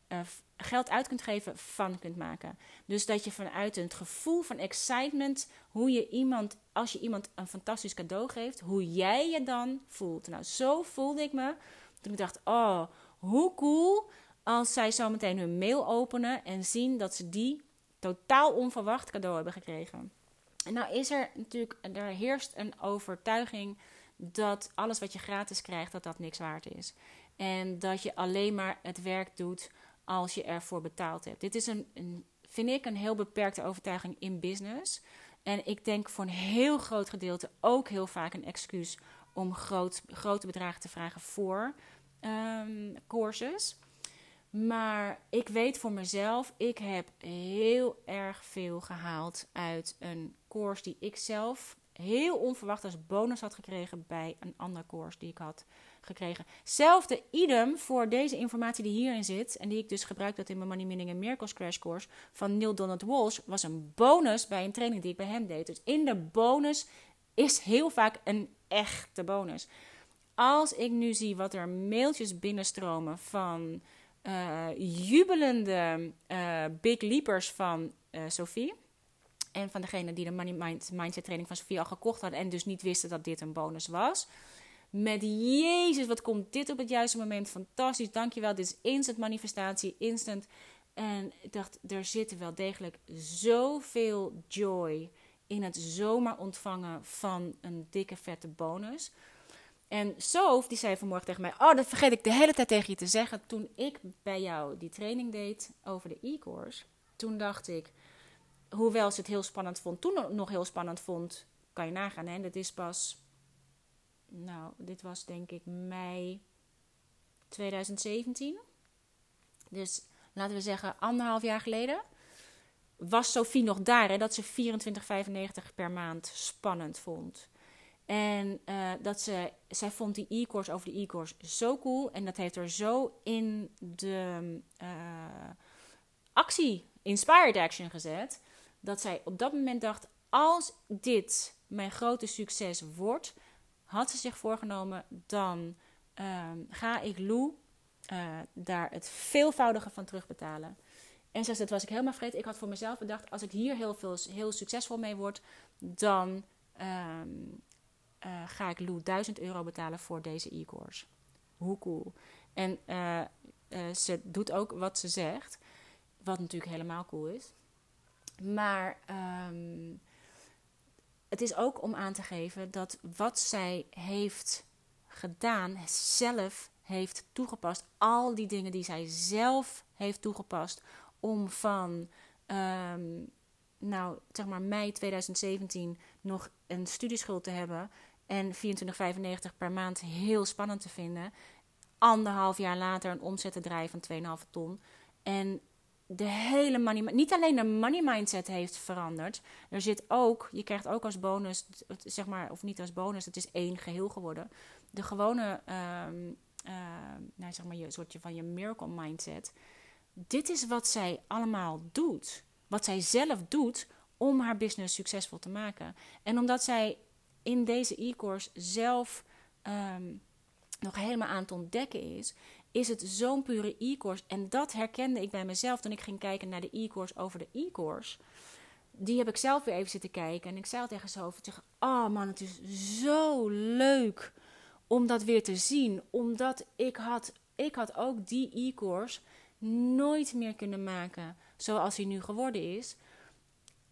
uh, geld uit kunt geven, van kunt maken. Dus dat je vanuit het gevoel van excitement, hoe je iemand, als je iemand een fantastisch cadeau geeft, hoe jij je dan voelt. Nou, zo voelde ik me toen ik dacht: oh, hoe cool als zij zo meteen hun mail openen en zien dat ze die totaal onverwacht cadeau hebben gekregen. En nou is er natuurlijk, er heerst een overtuiging dat alles wat je gratis krijgt, dat dat niks waard is. En dat je alleen maar het werk doet als je ervoor betaald hebt. Dit is een, een, vind ik een heel beperkte overtuiging in business. En ik denk voor een heel groot gedeelte ook heel vaak een excuus om groot, grote bedragen te vragen voor um, courses. Maar ik weet voor mezelf, ik heb heel erg veel gehaald uit een course die ik zelf heel onverwacht als bonus had gekregen bij een ander course die ik had gekregen. Zelfde idem voor deze informatie die hierin zit en die ik dus gebruik dat in mijn Money Meaning en Miracles Crash Course van Neil Donald Walsh was een bonus bij een training die ik bij hem deed. Dus in de bonus is heel vaak een echte bonus. Als ik nu zie wat er mailtjes binnenstromen van uh, jubelende uh, big leapers van uh, Sophie. En van degene die de Money Mind, Mindset training van Sophie al gekocht hadden. En dus niet wisten dat dit een bonus was. Met Jezus, wat komt dit op het juiste moment? Fantastisch, dankjewel. Dit is instant manifestatie, instant. En ik dacht, er zit wel degelijk zoveel joy in het zomaar ontvangen van een dikke vette bonus. En Sof, zei vanmorgen tegen mij: Oh, dat vergeet ik de hele tijd tegen je te zeggen. Toen ik bij jou die training deed over de e-course, toen dacht ik, hoewel ze het heel spannend vond, toen nog heel spannend vond, kan je nagaan. Hè? Dat is pas, nou, dit was denk ik mei 2017. Dus laten we zeggen anderhalf jaar geleden. Was Sophie nog daar, hè, dat ze 24,95 per maand spannend vond. En uh, dat ze, zij vond die e-course over de e-course zo cool. En dat heeft er zo in de uh, actie, inspired action gezet. dat zij op dat moment dacht: als dit mijn grote succes wordt, had ze zich voorgenomen, dan ehm, ga ik Lou eh, daar het veelvoudige van terugbetalen. En ze dat was ik helemaal vergeten. Ik had voor mezelf bedacht, als ik hier heel, veel, heel succesvol mee word, dan ehm, eh, ga ik Lou 1000 euro betalen voor deze e-course. Hoe cool. En eh, ze doet ook wat ze zegt, wat natuurlijk helemaal cool is. Maar ehm, het is ook om aan te geven dat wat zij heeft gedaan, zelf heeft toegepast. Al die dingen die zij zelf heeft toegepast om van, ehm, nou, zeg maar mei 2017 nog een studieschuld te hebben en 24,95 per maand heel spannend te vinden. Anderhalf jaar later een omzet te draaien van 2,5 ton. En de hele money, niet alleen de money mindset heeft veranderd. Er zit ook, je krijgt ook als bonus, zeg maar, of niet als bonus, het is één geheel geworden. De gewone, um, uh, nou zeg maar, je soortje van je miracle mindset. Dit is wat zij allemaal doet. Wat zij zelf doet om haar business succesvol te maken. En omdat zij in deze e-course zelf um, nog helemaal aan het ontdekken is, is het zo'n pure e-course. En dat herkende ik bij mezelf toen ik ging kijken naar de e-course over de e-course. Die heb ik zelf weer even zitten kijken. En ik zei al tegen zo zeg, oh man, het is zo leuk om dat weer te zien. Omdat ik had, ik had ook die e-course nooit meer kunnen maken zoals hij nu geworden is.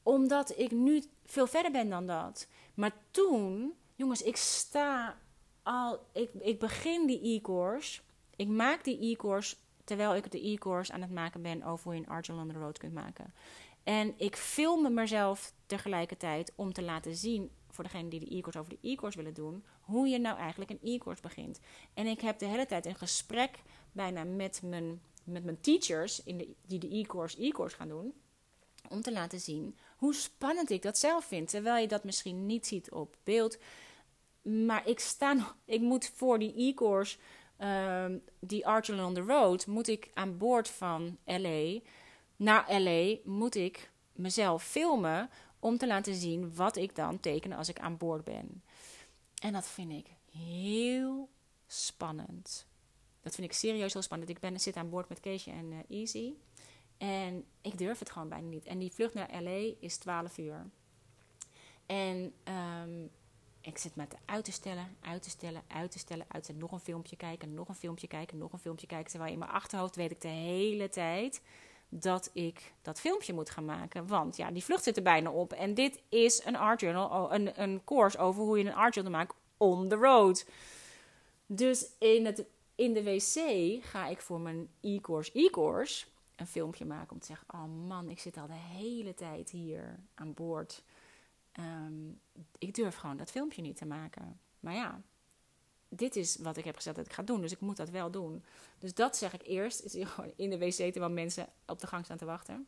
Omdat ik nu veel verder ben dan dat. Maar toen, jongens, ik sta al, ik, ik begin die e-course ik maak die e-course terwijl ik de e-course aan het maken ben over hoe je een Argel on the Road kunt maken. En ik film mezelf tegelijkertijd om te laten zien voor degene die de e-course over de e-course willen doen, hoe je nou eigenlijk een e-course begint. En ik heb de hele tijd een gesprek bijna met mijn, met mijn teachers in die de e-course e-course gaan doen. Om te laten zien hoe spannend ik dat zelf vind. Terwijl je dat misschien niet ziet op beeld. Maar ik sta ik moet voor die e-course Ehm, die Archer on the Road moet ik aan boord van LA naar LA moet ik mezelf filmen om te laten zien wat ik dan teken als ik aan boord ben. En dat vind ik heel spannend. Dat vind ik serieus heel spannend. Ik ben, zit aan boord met Keesje en uh, Easy. En ik durf het gewoon bijna niet. En die vlucht naar LA is 12 uur. En um, ik zit met uit te stellen, uit te stellen, uit te stellen, uit te Nog een filmpje kijken, nog een filmpje kijken, nog een filmpje kijken. Terwijl in mijn achterhoofd weet ik de hele tijd dat ik dat filmpje moet gaan maken. Want ja, die vlucht zit er bijna op. En dit is een art journal, een, een course over hoe je een art journal maakt on the road. Dus in, het, in de wc ga ik voor mijn e-course e-course een filmpje maken om te zeggen: Oh man, ik zit al de hele tijd hier aan boord Ehm, ik durf gewoon dat filmpje niet te maken. Maar ja, dit is wat ik heb gezegd dat ik ga doen. Dus ik moet dat wel doen. Dus dat zeg ik eerst. Is gewoon in de wc terwijl mensen op de gang staan te wachten.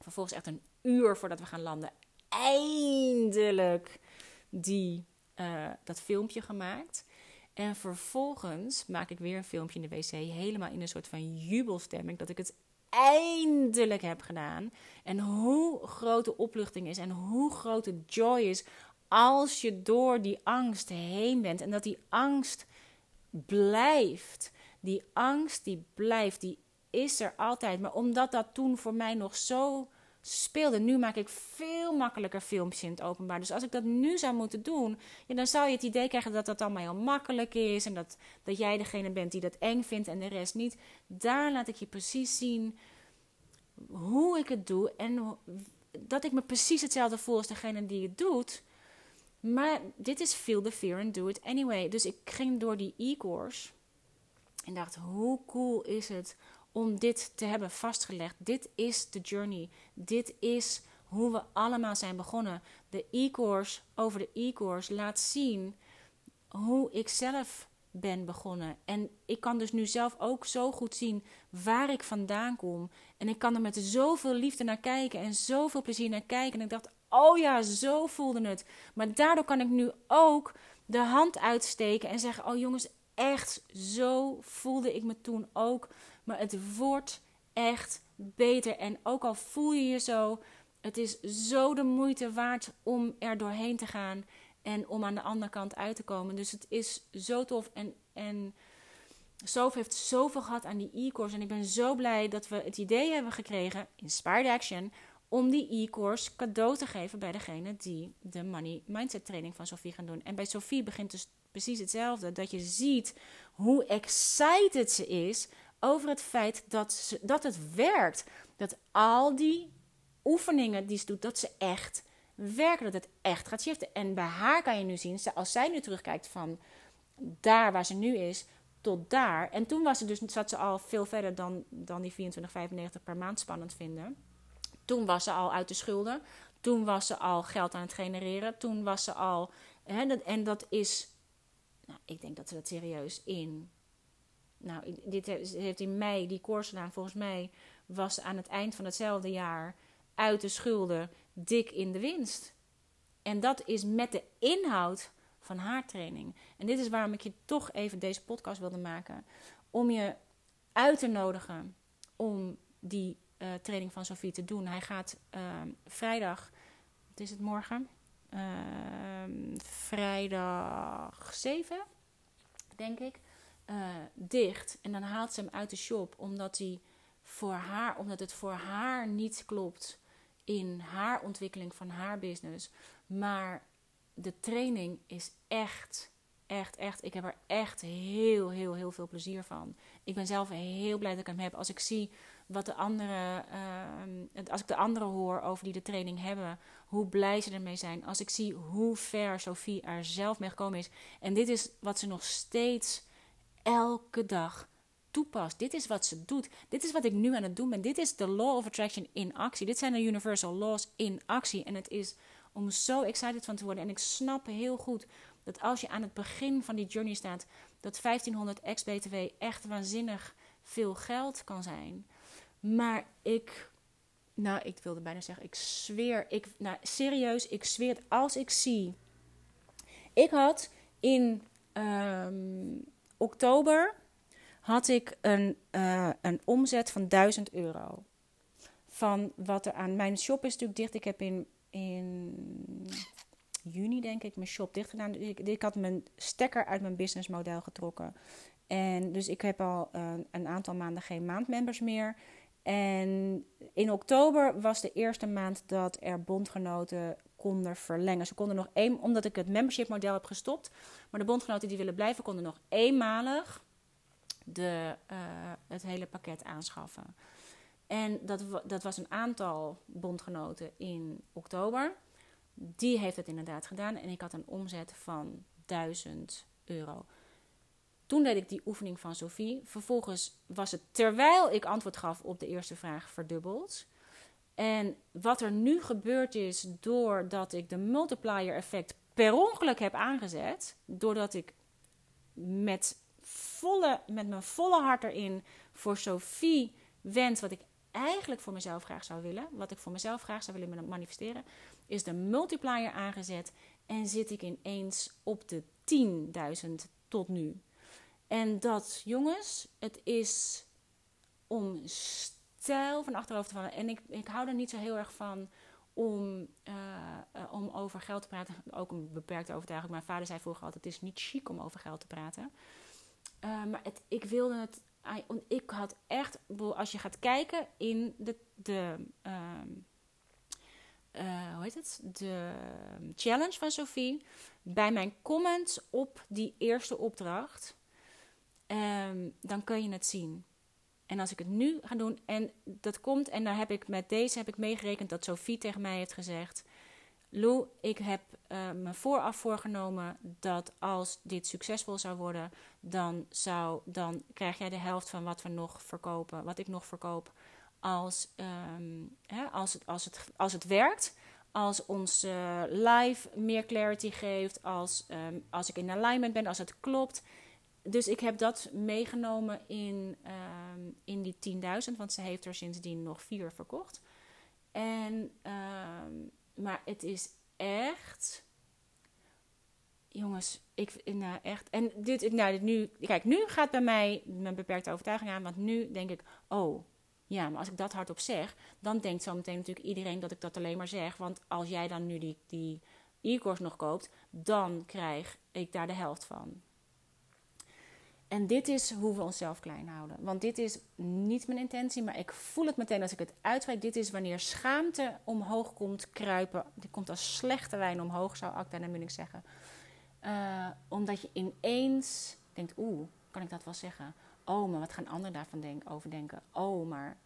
Vervolgens echt een uur voordat we gaan landen. Eindelijk die, uh, dat filmpje gemaakt. En vervolgens maak ik weer een filmpje in de wc. Helemaal in een soort van jubelstemming. Dat ik het eindelijk heb gedaan. En hoe groot de opluchting is en hoe groot de joy is als je door die angst heen bent. En dat die angst blijft. Die angst die blijft, die is er altijd. Maar omdat dat toen voor mij nog zo speelde. Nu maak ik veel makkelijker filmpjes in het openbaar. Dus als ik dat nu zou moeten doen, dan zou je het idee krijgen dat dat allemaal heel makkelijk is. En dat, dat jij degene bent die dat eng vindt en de rest niet. Daar laat ik je precies zien hoe ik het doe. En dat ik me precies hetzelfde voel als degene die het doet. Maar dit is feel the fear and do it anyway. Dus ik ging door die e-course. En dacht, hoe cool is het om dit te hebben vastgelegd. Dit is de journey. Dit is hoe we allemaal zijn begonnen. De e-course over de e-course laat zien hoe ik zelf ben begonnen. En ik kan dus nu zelf ook zo goed zien waar ik vandaan kom. En ik kan er met zoveel liefde naar kijken en zoveel plezier naar kijken. En ik dacht, oh ja, zo voelde het. Maar daardoor kan ik nu ook de hand uitsteken en zeggen: Oh jongens, echt zo voelde ik me toen ook. Maar het wordt echt beter. En ook al voel je je zo, Het is zo de moeite waard om er doorheen te gaan en om aan de andere kant uit te komen. Dus het is zo tof. En, en Sof heeft zoveel gehad aan die e-course. En ik ben zo blij dat we het idee hebben gekregen, Inspired Action, om die e-course cadeau te geven bij degene die de Money Mindset training van Sophie gaan doen. En bij Sophie begint dus precies hetzelfde. Dat je ziet hoe excited ze is over het feit dat, ze, dat het werkt. Dat al die oefeningen die ze doet, dat ze echt werken. Dat het echt gaat shiften. En bij haar kan je nu zien, als zij nu terugkijkt van daar waar ze nu is tot daar. En toen was ze dus, zat ze al veel verder dan, dan die 24,95 per maand spannend vinden. Toen was ze al uit de schulden. Toen was ze al geld aan het genereren. Toen was ze al. Hè, dat, en dat is. Nou, ik denk dat ze dat serieus in. Nou, dit heeft in mei die koers gedaan. Volgens mij was aan het eind van hetzelfde jaar uit de schulden dik in de winst. En dat is met de inhoud van haar training. En dit is waarom ik je toch even deze podcast wilde maken. Om je uit te nodigen om die uh, training van Sophie te doen. Hij gaat uh, vrijdag, wat is het morgen? Uh, vrijdag 7, denk ik, eh, dicht. En dan haalt ze hem uit de shop omdat, hij voor haar, omdat het voor haar niet klopt in haar ontwikkeling van haar business. Maar de training is echt, echt, echt. Ik heb er echt heel, heel, heel veel plezier van. Ik ben zelf heel blij dat ik hem heb. Als ik zie wat de andere, uh, als ik de anderen hoor over die de training hebben, hoe blij ze ermee zijn. Als ik zie hoe ver Sophie er zelf mee gekomen is. En dit is wat ze nog steeds elke dag toepast. Dit is wat ze doet. Dit is wat ik nu aan het doen ben. Dit is de law of attraction in actie. Dit zijn de universal laws in actie. En het is om zo excited van te worden. En ik snap heel goed dat als je aan het begin van die journey staat, dat 1500 ex-BTW echt waanzinnig veel geld kan zijn. Maar ik, nou, ik wilde bijna zeggen, ik zweer, ik, nou, serieus, ik zweer het als ik zie. Ik had in um, oktober had ik een, uh, een omzet van 1000 euro. Van wat er aan mijn shop is natuurlijk dicht. Ik heb in, in juni, denk ik, mijn shop dicht gedaan. Ik, ik had mijn stekker uit mijn businessmodel getrokken. En dus ik heb al uh, een aantal maanden geen maandmembers meer. En in oktober was de eerste maand dat er bondgenoten konden verlengen. Ze konden nog één, omdat ik het membership model heb gestopt. Maar de bondgenoten die willen blijven, konden nog eenmalig de, uh, het hele pakket aanschaffen. En dat, dat was een aantal bondgenoten in oktober. Die heeft het inderdaad gedaan. En ik had een omzet van 1000 euro. Toen deed ik die oefening van Sophie. Vervolgens was het terwijl ik antwoord gaf op de eerste vraag verdubbeld. En wat er nu gebeurd is doordat ik de multiplier effect per ongeluk heb aangezet, doordat ik met, volle, met mijn volle hart erin voor Sophie wens wat ik eigenlijk voor mezelf graag zou willen, wat ik voor mezelf graag zou willen manifesteren, is de multiplier aangezet en zit ik ineens op de 10.000 tot nu. En dat, jongens, het is om stijl van achterover te vallen. En ik, ik hou er niet zo heel erg van om, uh, uh, om over geld te praten. Ook een beperkte overtuiging. Mijn vader zei vroeger altijd: het is niet chic om over geld te praten. Uh, maar het, ik wilde het. Ik had echt, als je gaat kijken in de, de ehm, hoe heet het? De challenge van Sophie. Bij mijn comments op die eerste opdracht um, dan kun je het zien. En als ik het nu ga doen, en dat komt, en daar heb ik met deze heb ik meegerekend dat Sophie tegen mij heeft gezegd: Lou, ik heb uh, me vooraf voorgenomen dat als dit succesvol zou worden, dan, zou, dan krijg jij de helft van wat we nog verkopen, wat ik nog verkoop. Als, um, hè, als, het, als, het, als het werkt, als ons uh, live meer clarity geeft, als, um, als ik in alignment ben, als het klopt dus ik heb dat meegenomen in, um, in die 10.000, want ze heeft er sindsdien nog vier verkocht. En, um, maar het is echt. Jongens, ik, nou echt. En dit, nou, nu, kijk, nu gaat bij mij mijn beperkte overtuiging aan, want nu denk ik, oh, Ja, maar als ik dat hardop zeg, dan denkt zometeen natuurlijk iedereen dat ik dat alleen maar zeg. Want als jij dan nu die, die e-course nog koopt, dan krijg ik daar de helft van. En dit is hoe we onszelf klein houden. Want dit is niet mijn intentie, maar ik voel het meteen als ik het uitspreek. Dit is wanneer schaamte omhoog komt kruipen. Die komt als slechte wijn omhoog, zou Acta en Munich zeggen. Uh, omdat je ineens denkt, oeh, kan ik dat wel zeggen? Oh, maar wat gaan anderen daarvan denken? Oh, maar...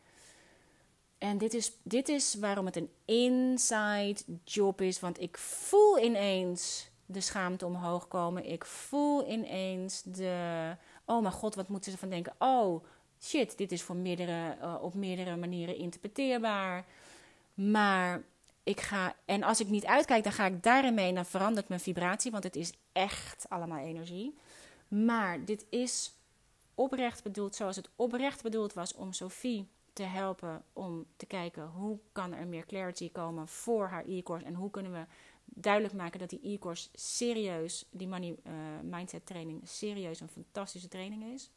En dit is, dit is waarom het een inside job is. Want ik voel ineens de schaamte omhoog komen. Ik voel ineens de oh mijn god, wat moeten ze van denken? Oh, shit, dit is voor meerdere, uh, op meerdere manieren interpreteerbaar. Maar ik ga, en als ik niet uitkijk, dan ga ik daarin mee dan verandert mijn vibratie, want het is echt allemaal energie. Maar dit is oprecht bedoeld zoals het oprecht bedoeld was om Sophie te helpen om te kijken hoe kan er meer clarity komen voor haar e-course en hoe kunnen we duidelijk maken dat die e-course serieus, die money uh, mindset training, serieus een fantastische training is.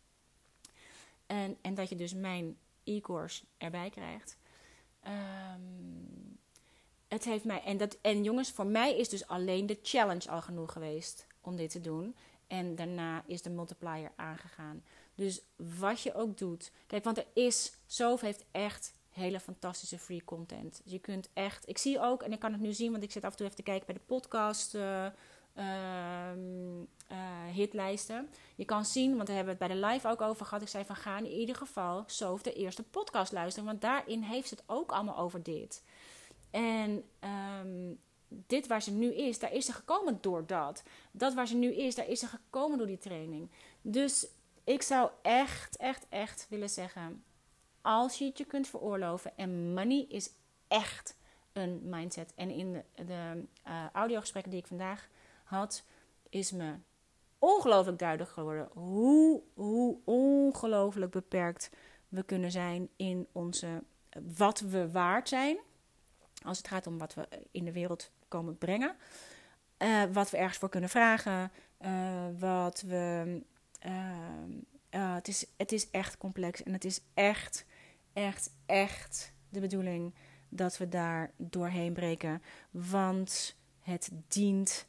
En, en dat je dus mijn e-course erbij krijgt. Um, het heeft mij, en, dat, en jongens, voor mij is dus alleen de challenge al genoeg geweest om dit te doen. En daarna is de multiplier aangegaan. Dus wat je ook doet. Kijk, want er is, Sof heeft echt hele fantastische free content. Dus je kunt echt, ik zie ook, en ik kan het nu zien, want ik zit af en toe even te kijken bij de podcast uh, uh, hitlijsten. Je kan zien, want daar hebben we het bij de live ook over gehad. Ik zei van ga in ieder geval zo de eerste podcast luisteren, want daarin heeft ze het ook allemaal over dit. En um, dit waar ze nu is, daar is ze gekomen door dat. Dat waar ze nu is, daar is ze gekomen door die training. Dus ik zou echt, echt, echt willen zeggen als je het je kunt veroorloven. En money is echt een mindset. En in de, de uh, audiogesprekken die ik vandaag had, is me ongelooflijk duidelijk geworden hoe, hoe ongelooflijk beperkt we kunnen zijn in onze wat we waard zijn. Als het gaat om wat we in de wereld komen brengen. Uh, wat we ergens voor kunnen vragen. Uh, wat we. het, is, het is echt complex en het is echt echt, echt de bedoeling dat we daar doorheen breken. Want het dient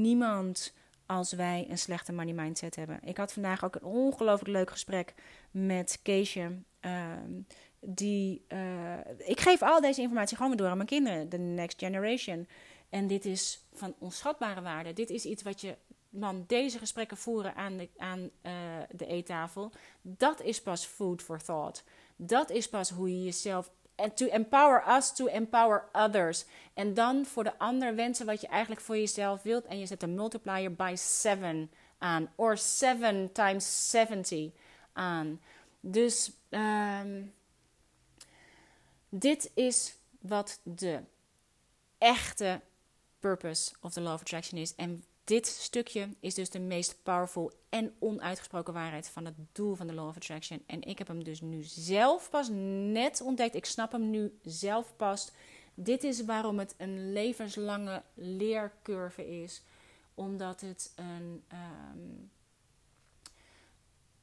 niemand als wij een slechte money mindset hebben. Ik had vandaag ook een ongelooflijk leuk gesprek met Keesje. Ehm, die, uh, ik geef al deze informatie gewoon door aan mijn kinderen, de next generation. En dit is van onschatbare waarde. Dit is iets wat je, man, deze gesprekken voeren aan de, aan, uh, de eettafel. Dat is pas food for thought. Dat is pas hoe je jezelf. En to empower us to empower others. En dan voor de ander wensen wat je eigenlijk voor jezelf wilt. En je zet een multiplier by 7 aan. Or 7 times 70 aan. Dus um, dit is wat de echte purpose of the law of attraction is. En dit stukje is dus de meest powerful en onuitgesproken waarheid van het doel van de Law of Attraction. En ik heb hem dus nu zelf pas net ontdekt. Ik snap hem nu zelf pas. Dit is waarom het een levenslange leercurve is. Omdat het een. Um,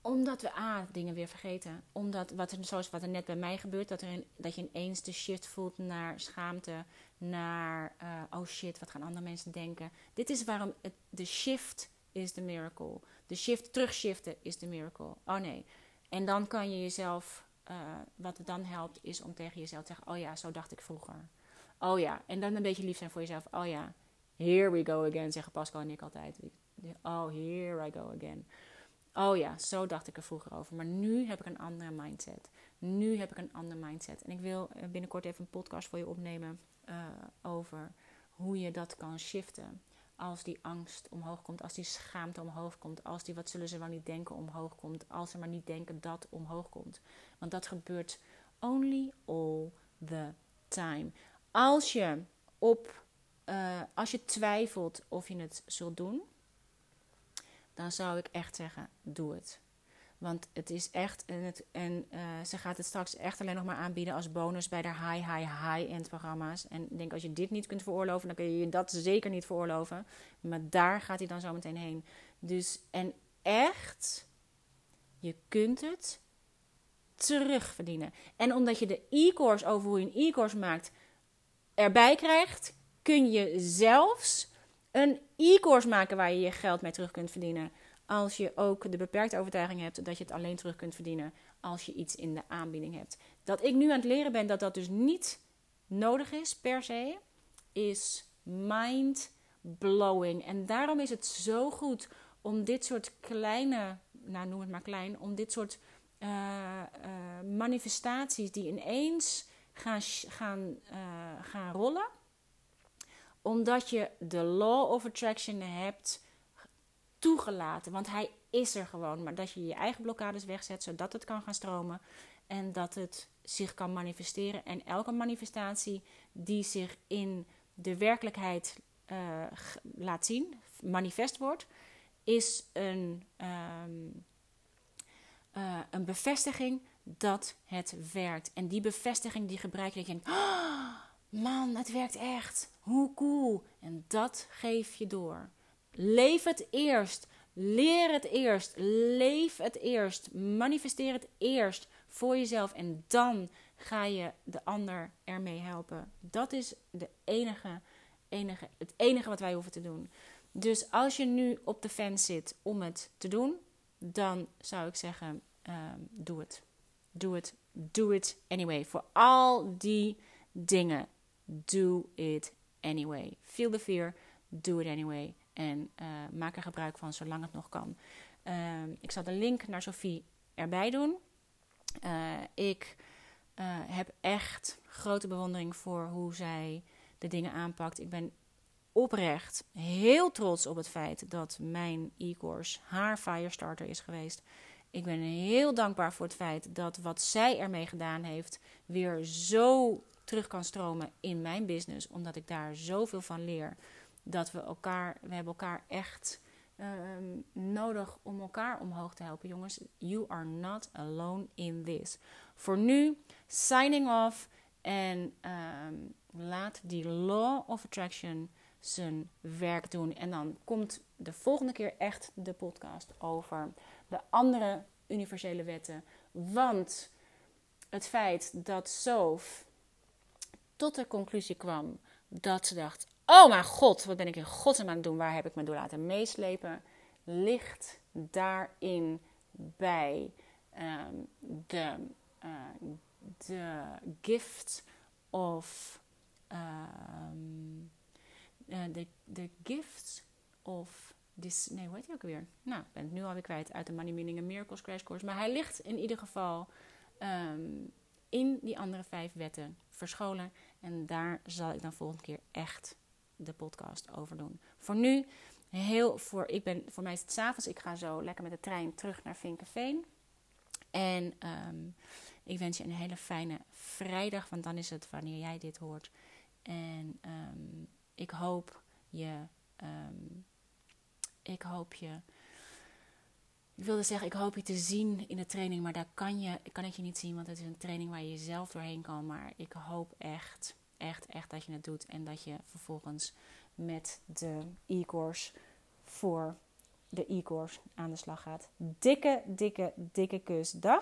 omdat we A, dingen weer vergeten. Omdat, wat er, zoals wat er net bij mij gebeurt, dat, er een, dat je ineens de shift voelt naar schaamte, naar, uh, oh shit, wat gaan andere mensen denken. Dit is waarom het, de shift is de miracle. De shift, terugshiften is de miracle. Oh nee. En dan kan je jezelf, uh, wat het dan helpt, is om tegen jezelf te zeggen, oh ja, zo dacht ik vroeger. Oh ja, en dan een beetje lief zijn voor jezelf. Oh ja, here we go again, zeggen Pascal en ik altijd. Oh, here I go again. Oh ja, zo dacht ik er vroeger over. Maar nu heb ik een andere mindset. Nu heb ik een andere mindset. En ik wil eh, binnenkort even een podcast voor je opnemen uh, over hoe je dat kan shiften. Als die angst omhoog komt, als die schaamte omhoog komt, als die wat zullen ze wel niet denken omhoog komt, als ze maar niet denken dat omhoog komt. Want dat gebeurt only all the time. Als je op, uh, als je twijfelt of je het zult doen, dan zou ik echt zeggen: doe het. Want het is echt, en, het, en uh, ze gaat het straks echt alleen nog maar aanbieden als bonus bij de high, high, high-end programma's. En ik denk, als je dit niet kunt veroorloven, dan kun je je dat zeker niet veroorloven. Maar daar gaat hij dan zo meteen heen. Dus, en echt, je kunt het terugverdienen. En omdat je de e-course over hoe je een e-course maakt erbij krijgt, kun je zelfs een e-course maken waar je je geld mee terug kunt verdienen. Als je ook de beperkte overtuiging hebt dat je het alleen terug kunt verdienen als je iets in de aanbieding hebt. Dat ik nu aan het leren ben dat dat dus niet nodig is per se, is mind blowing. En daarom is het zo goed om dit soort kleine, nou noem het maar klein, om dit soort uh, uh, manifestaties die ineens gaan, gaan, uh, gaan rollen, omdat je de law of attraction hebt toegelaten. Want hij is er gewoon. Maar dat je je eigen blokkades wegzet, zodat het kan gaan stromen. En dat het zich kan manifesteren. En elke manifestatie die zich in de werkelijkheid uh, laat zien, manifest wordt, is een, um, uh, een bevestiging dat het werkt. En die bevestiging die gebruik je, dat oh, man, het werkt echt. Hoe cool. En dat geef je door. Leef het eerst. Leer het eerst. Leef het eerst. Manifesteer het eerst voor jezelf. En dan ga je de ander ermee helpen. Dat is de enige, enige, het enige wat wij hoeven te doen. Dus als je nu op de fans zit om het te doen, dan zou ik zeggen: um, doe het. Doe het. Do it anyway. Voor al die dingen. Do it anyway. Feel the fear. Do it anyway. En uh, maak er gebruik van zolang het nog kan. Uh, ik zal de link naar Sophie erbij doen. Uh, ik uh, heb echt grote bewondering voor hoe zij de dingen aanpakt. Ik ben oprecht heel trots op het feit dat mijn e-course haar firestarter is geweest. Ik ben heel dankbaar voor het feit dat wat zij ermee gedaan heeft weer zo terug kan stromen in mijn business, omdat ik daar zoveel van leer dat we elkaar, we hebben elkaar echt um, nodig om elkaar omhoog te helpen. Jongens, you are not alone in this. Voor nu, signing off en um, laat die law of attraction zijn werk doen. En dan komt de volgende keer echt de podcast over de andere universele wetten. Want het feit dat Sof tot de conclusie kwam dat ze dacht: Oh mijn god, wat ben ik in godsnaam aan het doen? Waar heb ik me door laten meeslepen? Ligt daarin bij um, de, uh, de gift of. Um, uh, de, de gift of. This, nee, hoe heet hij ook weer? Nou, ik ben het nu alweer kwijt uit de Money Meaning and Miracles Crash Course. Maar hij ligt in ieder geval um, in die andere vijf wetten verscholen. En daar zal ik dan volgende keer echt de podcast over doen. Voor nu, heel voor, ik ben, voor mij is het s'avonds. Ik ga zo lekker met de trein terug naar Vinkenveen. En um, ik wens je een hele fijne vrijdag, want dan is het wanneer jij dit hoort. En um, ik hoop je. Um, ik hoop je. Ik wilde zeggen, ik hoop je te zien in de training, maar daar kan, je, kan ik je niet zien, want het is een training waar je zelf doorheen kan. Maar ik hoop echt echt, echt dat je het doet. En dat je vervolgens met de e-course voor de e-course aan de slag gaat. Dikke, dikke, dikke kus. Dag!